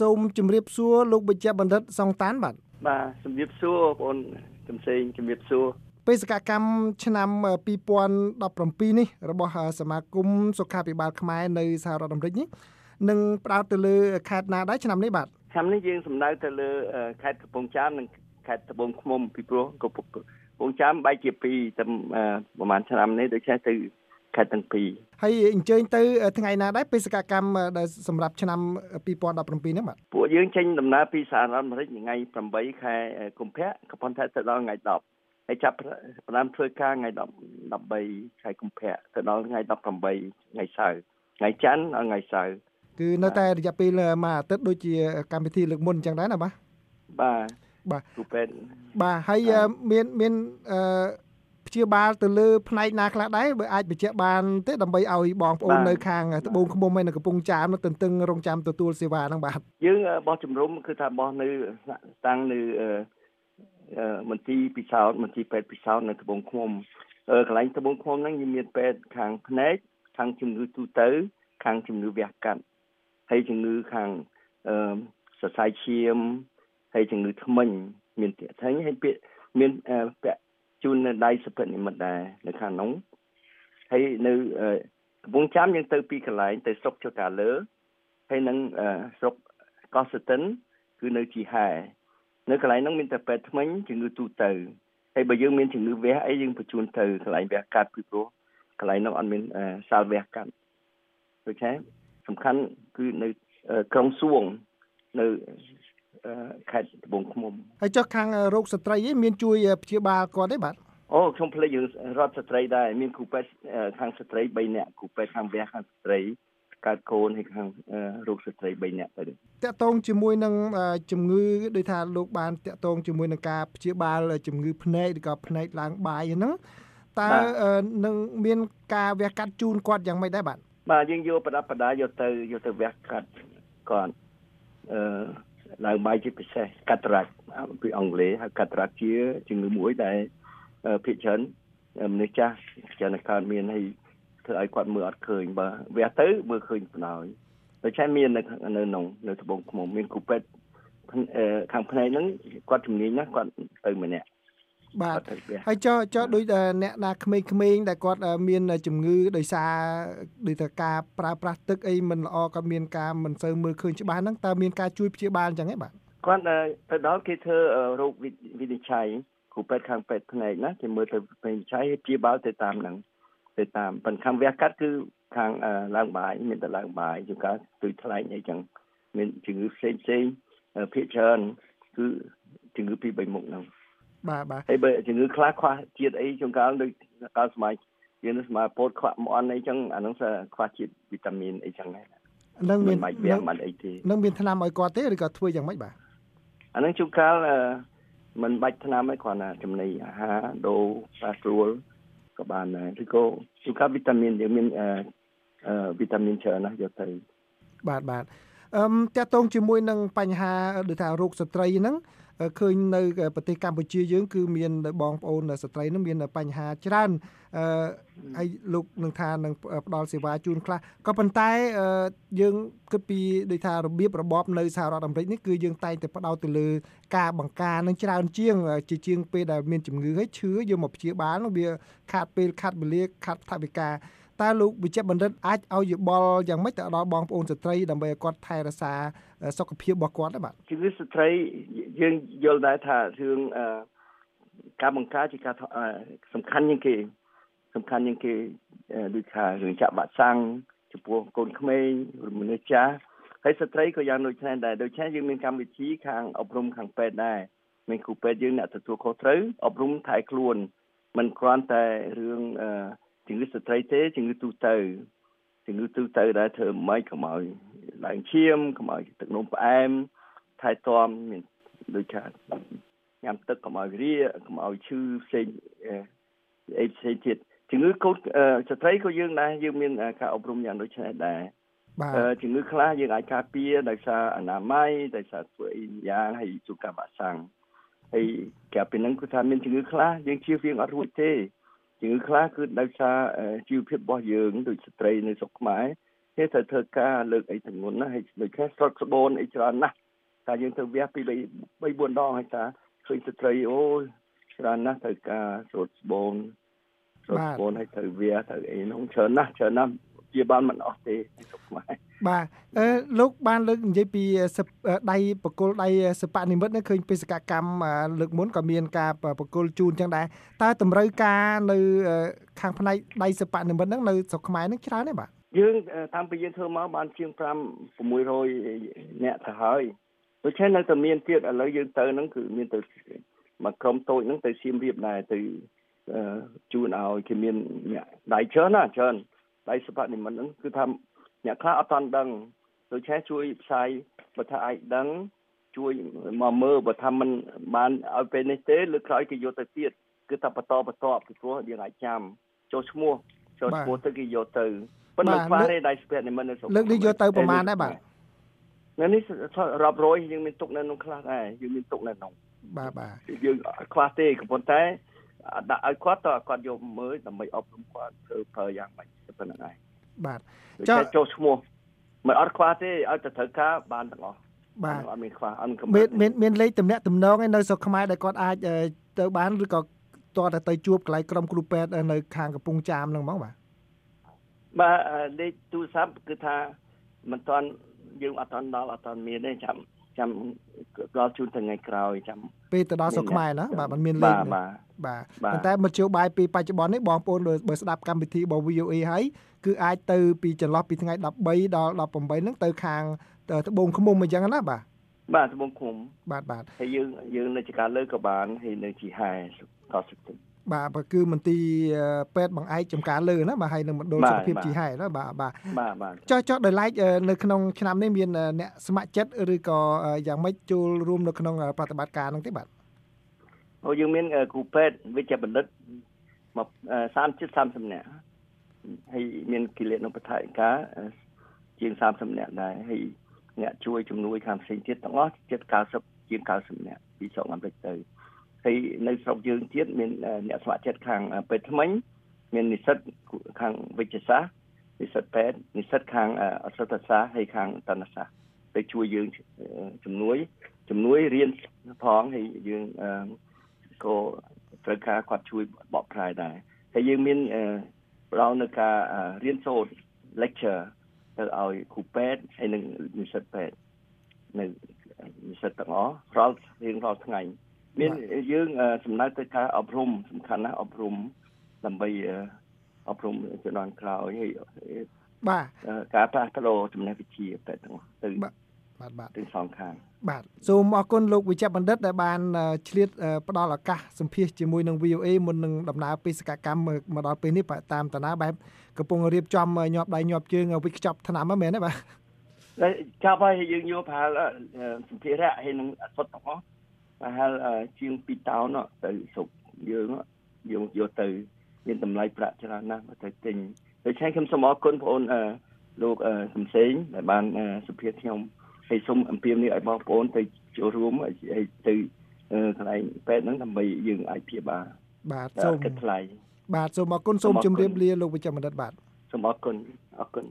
សូមជម្រាបសួរលោកបញ្ជាបណ្ឌិតសងតានបាទបាទជំរាបសួរបងកំសែងជំរាបសួរបេសកកម្មឆ្នាំ2017នេះរបស់សមាគមសុខាភិបាលខ្មែរនៅសហរដ្ឋអាមេរិកនេះនឹងផ្ដោតទៅលើខេត្តណាដែរឆ្នាំនេះបាទឆ្នាំនេះយើងសំដៅទៅលើខេត្តកំពង់ចាមនិងខេត្តត្បូងឃ្មុំពីព្រោះកំពង់ចាមបែកជាពីរតែប្រហែលឆ្នាំនេះដូច្នេះទៅ ខេត្តទាំងពីរហើយអញ្ជើញទៅថ្ងៃណាដែរបេសកកម្មដែលសម្រាប់ឆ្នាំ2017នេះបាទពួកយើងចេញដំណើរពីសហរដ្ឋអាមេរិកថ្ងៃ8ខែកុម្ភៈក៏ប៉ុន្តែទៅដល់ថ្ងៃ10ហើយចាប់ផ្ដើមធ្វើការថ្ងៃ10 13ខែកុម្ភៈទៅដល់ថ្ងៃ18ថ្ងៃសៅរ៍ថ្ងៃច័ន្ទដល់ថ្ងៃសៅរ៍គឺនៅតែរយៈពេលមួយអាទិត្យដូចជាកម្មវិធីលើកមុនអញ្ចឹងដែរណាបាទបាទបាទគ្រូពេទ្យបាទហើយមានមានអឺ ព្យាបាលទៅលើផ្នែកណាខ្លះដែរបើអាចបញ្ជាក់បានទេដើម្បីឲ្យបងប្អូននៅខាងត្បូងឃ្មុំហើយនៅកំពង់ចាមទន្ទឹងរងចាំទទួលសេវាហ្នឹងបាទយើងបោះជំរំគឺថាបោះនៅតាំងនៅមន្ទីរពិសោធន៍មន្ទីរពេទ្យពិសោធន៍នៅត្បូងឃ្មុំកន្លែងត្បូងឃ្មុំហ្នឹងយើងមានពេទ្យខាងភ្នែកខាងជំងឺទូទៅ ខាងជំងឺវះកាត់ហើយជំងឺខាងអឺសរសៃឈាមហើយជំងឺធ្មេញមានទៀតហើយហើយពាក្យមានពាក់ ជូននៅដៃសុភនិមិត្តដែរនៅខាងនោះហើយនៅកំពង់ចាមយើងទៅពីកន្លែងទៅស្រុកជកាលើហើយនឹងស្រុកកោះស្ទឹងគឺនៅជីហែនៅកន្លែងនោះមានតែពេទ្យថ្មិញជំងឺទូទៅហើយបើយើងមានជំងឺវះអីយើងបញ្ជូនទៅកន្លែងវះកាត់ពីព្រោះកន្លែងនោះអត់មានសាលវះកាត់ដូច្នេះសំខាន់គឺនៅក្រុងសួងនៅ ខេត្តត្បូងឃ្មុំហើយចុះខាងរោគស្ត្រីមានជួយព្យាបាលគាត់ទេបាទអូខ្ញុំភ្លេចរឿងរត់ស្ត្រីដែរមានគ្រូពេទ្យខាងស្ត្រី3នាក់គ្រូពេទ្យខាងវះខាងស្ត្រីកើតកូនហើយខាងរោគស្ត្រី3នាក់ទៅតកតងជាមួយនឹងជំងឺដោយថាលោកបានតកតងជាមួយនឹងការព្យាបាលជំងឺភ្នែកឬក៏ភ្នែកឡើងបាយហ្នឹងតើនឹងមានការវះកាត់ជូនគាត់យ៉ាងម៉េចដែរបាទបាទយើងយកប្រដាប់ប្រដាយកទៅយកទៅវះកាត់គាត់អឺ ឡើងបាយជាពិសេសកាត្រាក់ពីអង់គ្លេសហៅកាត្រាក់ជាជំងឺមួយដែលភាគច្រើនមនុស្សចាស់ច្រើនកើតមានហើយធ្វើឲ្យគាត់មើលអត់ឃើញបើវះទៅមើលឃើញបណ្ដោយដូច្នេះមាននៅនៅក្នុងនៅត្បូងឃ្មុំមានគ្រូពេទ្យខាងផ្នែកហ្នឹងគាត់ជំនាញណាស់គាត់ទៅម្នាក់ បាទហើយចុះចុះដូចអ្នកណាក្មេងៗដែលគាត់មានជំងឺដោយសារដូចថាការប្រើប្រាស់ទឹកអីមិនល្អគាត់មានការមិនសូវមើលឃើញច្បាស់ហ្នឹងតើមានការជួយព្យាបាលអញ្ចឹងទេបាទគាត់ទៅដល់គេធ្វើរោគវិនិច្ឆ័យគ្រូពេទ្យខាងពេទ្យភ្នែកណាគេមើលទៅវិនិច្ឆ័យព្យាបាលទៅតាមហ្នឹងទៅតាមប៉ុន្តែខាងវះកាត់គឺខាងឡើងបាយមានតែឡើងបាយជួនកាលទុយថ្លែងអីចឹងមានជំងឺផ្សេងផ្សេងភាគច្រើនគឺជំងឺពីរបីមុខហ្នឹង បាទបាទហើយបើជំងឺខ្លះខ្វះជាតិអីជួនកាលដូចកាលសម័យយើងនឹងស្មាពោតខ្វះមន់អីចឹងអានោះសខ្វះជាតិវីតាមីនអីចឹងដែរនឹងមានមិនវាមិនអីទេនឹងមានថ្នាំឲ្យគាត់ទេឬក៏ធ្វើយ៉ាងម៉េចបាទអានឹងជួនកាលមិនបាច់ថ្នាំទេគ្រាន់តែចំណីអាហារដូរប៉ាស្រួលក៏បានដែរឬក៏ជួនកាលវីតាមីនយើងមានអឺវីតាមីនច្រើនណាស់យកទៅបាទបាទ អឺតកតងជាមួយនឹងបញ្ហាដូចថារោគស្ត្រីហ្នឹងឃើញនៅប្រទេសកម្ពុជាយើង គឺមានបងប្អូនស្ត្រីនឹងមានបញ្ហាច្រើនអឺហើយលោកនឹងថានឹងផ្ដល់សេវាជូនខ្លះក៏ប៉ុន្តែយើងគិតពីដូចថារបៀបរបបនៅសហរដ្ឋអាមេរិកនេះគឺយើងតែងតែផ្ដោតទៅលើការបង្ការនឹងច្រើនជាងជាជាងពេលដែលមានជំងឺហើយឈឺយកមកព្យាបាលនោះវាខាតពេលខាត់វេលាខាត់ថវិកា តើលោកវិជ្ជបណ្ឌិតអាចឲ្យយោបល់យ៉ាងម៉េចទៅដល់បងប្អូនស្ត្រីដើម្បីឲ្យគាត់ថែរក្សាសុខភាពរបស់គាត់ដែរបាទជំងឺស្ត្រីយើងយល់ដែរថារឿងការបង្ការជាការសំខាន់ជាងគេសំខាន់ជាងគេដូចថារឿងចាក់វ៉ាក់សាំងចំពោះកូនក្មេងឬមនុស្សចាស់ហើយស្ត្រីក៏យ៉ាងដូចគ្នាដែរដូច្នេះយើងមានកម្មវិធីខាងអប់រំខាងពេទ្យដែរមានគ្រូពេទ្យយើងអ្នកទទួលខុសត្រូវអប់រំថែខ្លួនមិនគ្រាន់តែរឿងអឺ ជំងឺស្ត្រីទេជំងឺទូទៅជំងឺទូទៅដែលធ្វើម៉េចកុំឲ្យឡើងឈាមកុំឲ្យទឹកនោមផ្អែមថែទាំមានដូចថាញ៉ាំទឹកកុំឲ្យរាកុំឲ្យឈឺផ្សេងអីផ្សេងទៀតជំងឺកូនស្ត្រីក៏យើងដែរយើងមានការអប់រំយ៉ាងដូចនេះដែរបាទជំងឺខ្លះយើងអាចការពារដោយសារអនាម័យដោយសារធ្វើអីយ៉ាងហើយជួបការបាក់សាំងហើយកាលពីហ្នឹងគឺថាមានជំងឺខ្លះយើងជៀសវាងអត់រួចទេ ជំងឺខ្លះគឺដោយសារជីវភាពរបស់យើងដូចស្ត្រីនៅស្រុកខ្មែរយគេត្រូវធ្វើការលើកអីទាំងមុនណាហើយដូចគ្នាស្រុតស្បូនអីច្រើនណាស់តែយើងទៅវះពី3 4ដងហើយតាឃើញស្ត្រីអូយច្រើនណាស់ត្រូវការស្រុតស្បូនស្រុតស្បូនហើយត្រូវវះត្រូវអីនោះច្រើនណាស់ច្រើនណាស់ជាបានមិនអស់ទេសុខខ្មែរ បាទអឺលោកបានលើកនិយាយពីដៃបកគលដៃសិប្បនិមិត្តឃើញបេសកកម្មលើកមុនក៏មានការបកគលជូនចឹងដែរតើតម្រូវការនៅខាងផ្នែកដៃសិប្បនិមិត្តហ្នឹងនៅស្រុកខ្មែរហ្នឹងច្រើនទេបាទយើងតាមពីយើងធ្វើមកបានជាង5 600អ្នកទៅហើយដូច្នេះនៅតែមានទៀតឥឡូវយើងទៅហ្នឹងគឺមានទៅមកក្រុមតូចហ្នឹងទៅសៀមរាបដែរទៅជូនឲ្យគេមានអ្នកដៃច្រើនណាច្រើនដៃសិប្បនិមិត្តហ្នឹងគឺថា អ្នកខ្លះអត់ទាន់ដឹងដូច្នេះជួយផ្សាយបើថាអាចដឹងជួយមកមើលបើថាมันបានឲ្យពេលនេះទេលើក្រោយគេយកទៅទៀតគឺថាបន្តបន្តពីព្រោះយើងអាចចាំចូលឈ្មោះចូលឈ្មោះទៅគេយកទៅប៉ុន្តែខ្វះទេដៃស្ពាត់និមិត្តនៅស្រុកលើកនេះយកទៅប្រមាណដែរបាទនៅនេះរាប់រយយើងមានទុកនៅក្នុងខ្លះដែរយើងមានទុកនៅក្នុងបាទបាទយើងខ្វះទេក៏ប៉ុន្តែដាក់ឲ្យគាត់តើគាត់យកមើលដើម្បីអប់រំគាត់ធ្វើប្រើយ៉ាងម៉េចប៉ុណ្្នឹងឯង បាទចុះចូលឈ្មោះមិនអត់ខ្វះទេឲ្យតែត្រូវការបានទាំងអស់បាទអត់មានខ្វះអត់មានមានមានលេខតំណាក់តំណងឯនៅស្រុកខ្មែរដែលគាត់អាចទៅបានឬក៏តើទៅជួបកន្លែងក្រុមគ្រូពេទ្យនៅខាងកំពង់ចាមហ្នឹងហ្មងបាទបាទលេខទូរស័ព្ទគឺថាមិនតាន់យើងអត់តាន់ដល់អត់តាន់មានទេចាំ ចាំដល់ជូនថ្ងៃក្រោយចាំពេលទៅដល់ស្រុកខ្មែរណាបាទมันមានលេខបាទបាទប៉ុន្តែមធ្យោបាយពីបច្ចុប្បន្ននេះបងប្អូនបើស្ដាប់កម្មវិធីរបស់ VOA ហើយគឺអាចទៅពីចន្លោះពីថ្ងៃ13ដល់18ហ្នឹងទៅខាងត្បូងឃុំអញ្ចឹងណាបាទបាទត្បូងឃុំបាទបាទហើយយើងយើងនៅចការលើក៏បានហើយនៅជីហែតសុខចិត្ត បាទគឺមន្ទីរពេទ្យបង្អែកចំការលើណាបាទហើយនឹងមណ្ឌលសុខភាពជីហែណាបាទបាទបាទបាទចុះចុះដោយឡែកនៅក្នុងឆ្នាំនេះមានអ្នកស្ម័គ្រចិត្តឬក៏យ៉ាងម៉េចចូលរួមនៅក្នុងប្រតិបត្តិការនោះទេបាទអូយើងមានគ្រូពេទ្យវិជ្ជបណ្ឌិតមក30 30នាក់ហើយមានគិលានុបដ្ឋាយិកាជាង30នាក់ដែរហើយអ្នកជួយជំនួយខាងផ្សេងទៀតទាំងអស់ជិត90ជាង90នាក់ពីស្រុកអាមេរិកទៅហើ យនៅស្រុកយើងទៀតមានអ្នកស្ម័គ្រចិត្តខាងពេទ្យថ្មីមាននិស្សិតខាងវិទ្យាសាស្ត្រនិស្សិតពេទ្យនិស្សិតខាងអសតសាស្ត្រហើយខាងតនសាស្ត្រទៅជួយយើងជំនួយជំនួយរៀនផងហើយយើងក៏ត្រូវការគាត់ជួយបកប្រែដែរហើយយើងមានផ្ដល់នៅការរៀនសូត្រ lecture ទៅឲ្យគ្រូពេទ្យហើយនិងនិស្សិតពេទ្យនៅនិស្សិតទាំងអស់រាល់រៀងរាល់ថ្ងៃ មានយើងសំដៅទៅការអប់រំសំខាន់ណាស់អប់រំដើម្បីអប់រំជំនាន់ក្រោយហើយបាទការផ្លាស់ប្ដូរចំណេះវិជ្ជាតែទាំងទៅបាទបាទទាំងសងខាងបាទសូមអរគុណលោកវិជ្ជបណ្ឌិតដែលបានឆ្លៀតផ្ដល់ឱកាសសម្ភាសជាមួយនឹង VOA មុននឹងដំណើរបេសកកម្មមកដល់ពេលនេះតាមតាណាបែបកំពុងរៀបចំញាប់ដៃញាប់ជើងវិកខ្ចប់ឆ្នាំហ្នឹងមែនទេបាទចាប់ហើយយើងយកប្រើសម្ភារៈហើយនឹងអសុទ្ធទាំងអស់ ប្រហែលជាង2តោនទៅស្រុកយើងយើងយកទៅមានតម្លៃប្រាក់ច្រើនណាស់មកទៅទិញដូច្នេះខ្ញុំសូមអរគុណបងប្អូនលោកសំសេងដែលបានសុភាខ្ញុំហើយសូមអំពាវនាវឲ្យបងប្អូនទៅចូលរួមហើយទៅកន្លែងពេទ្យហ្នឹងដើម្បីយើងអាចព្យាបាលបាទសូមគិតថ្លៃបាទសូមអរគុណសូមជម្រាបលាលោកវិជ្ជបណ្ឌិតបាទសូមអរគុណអរគុណ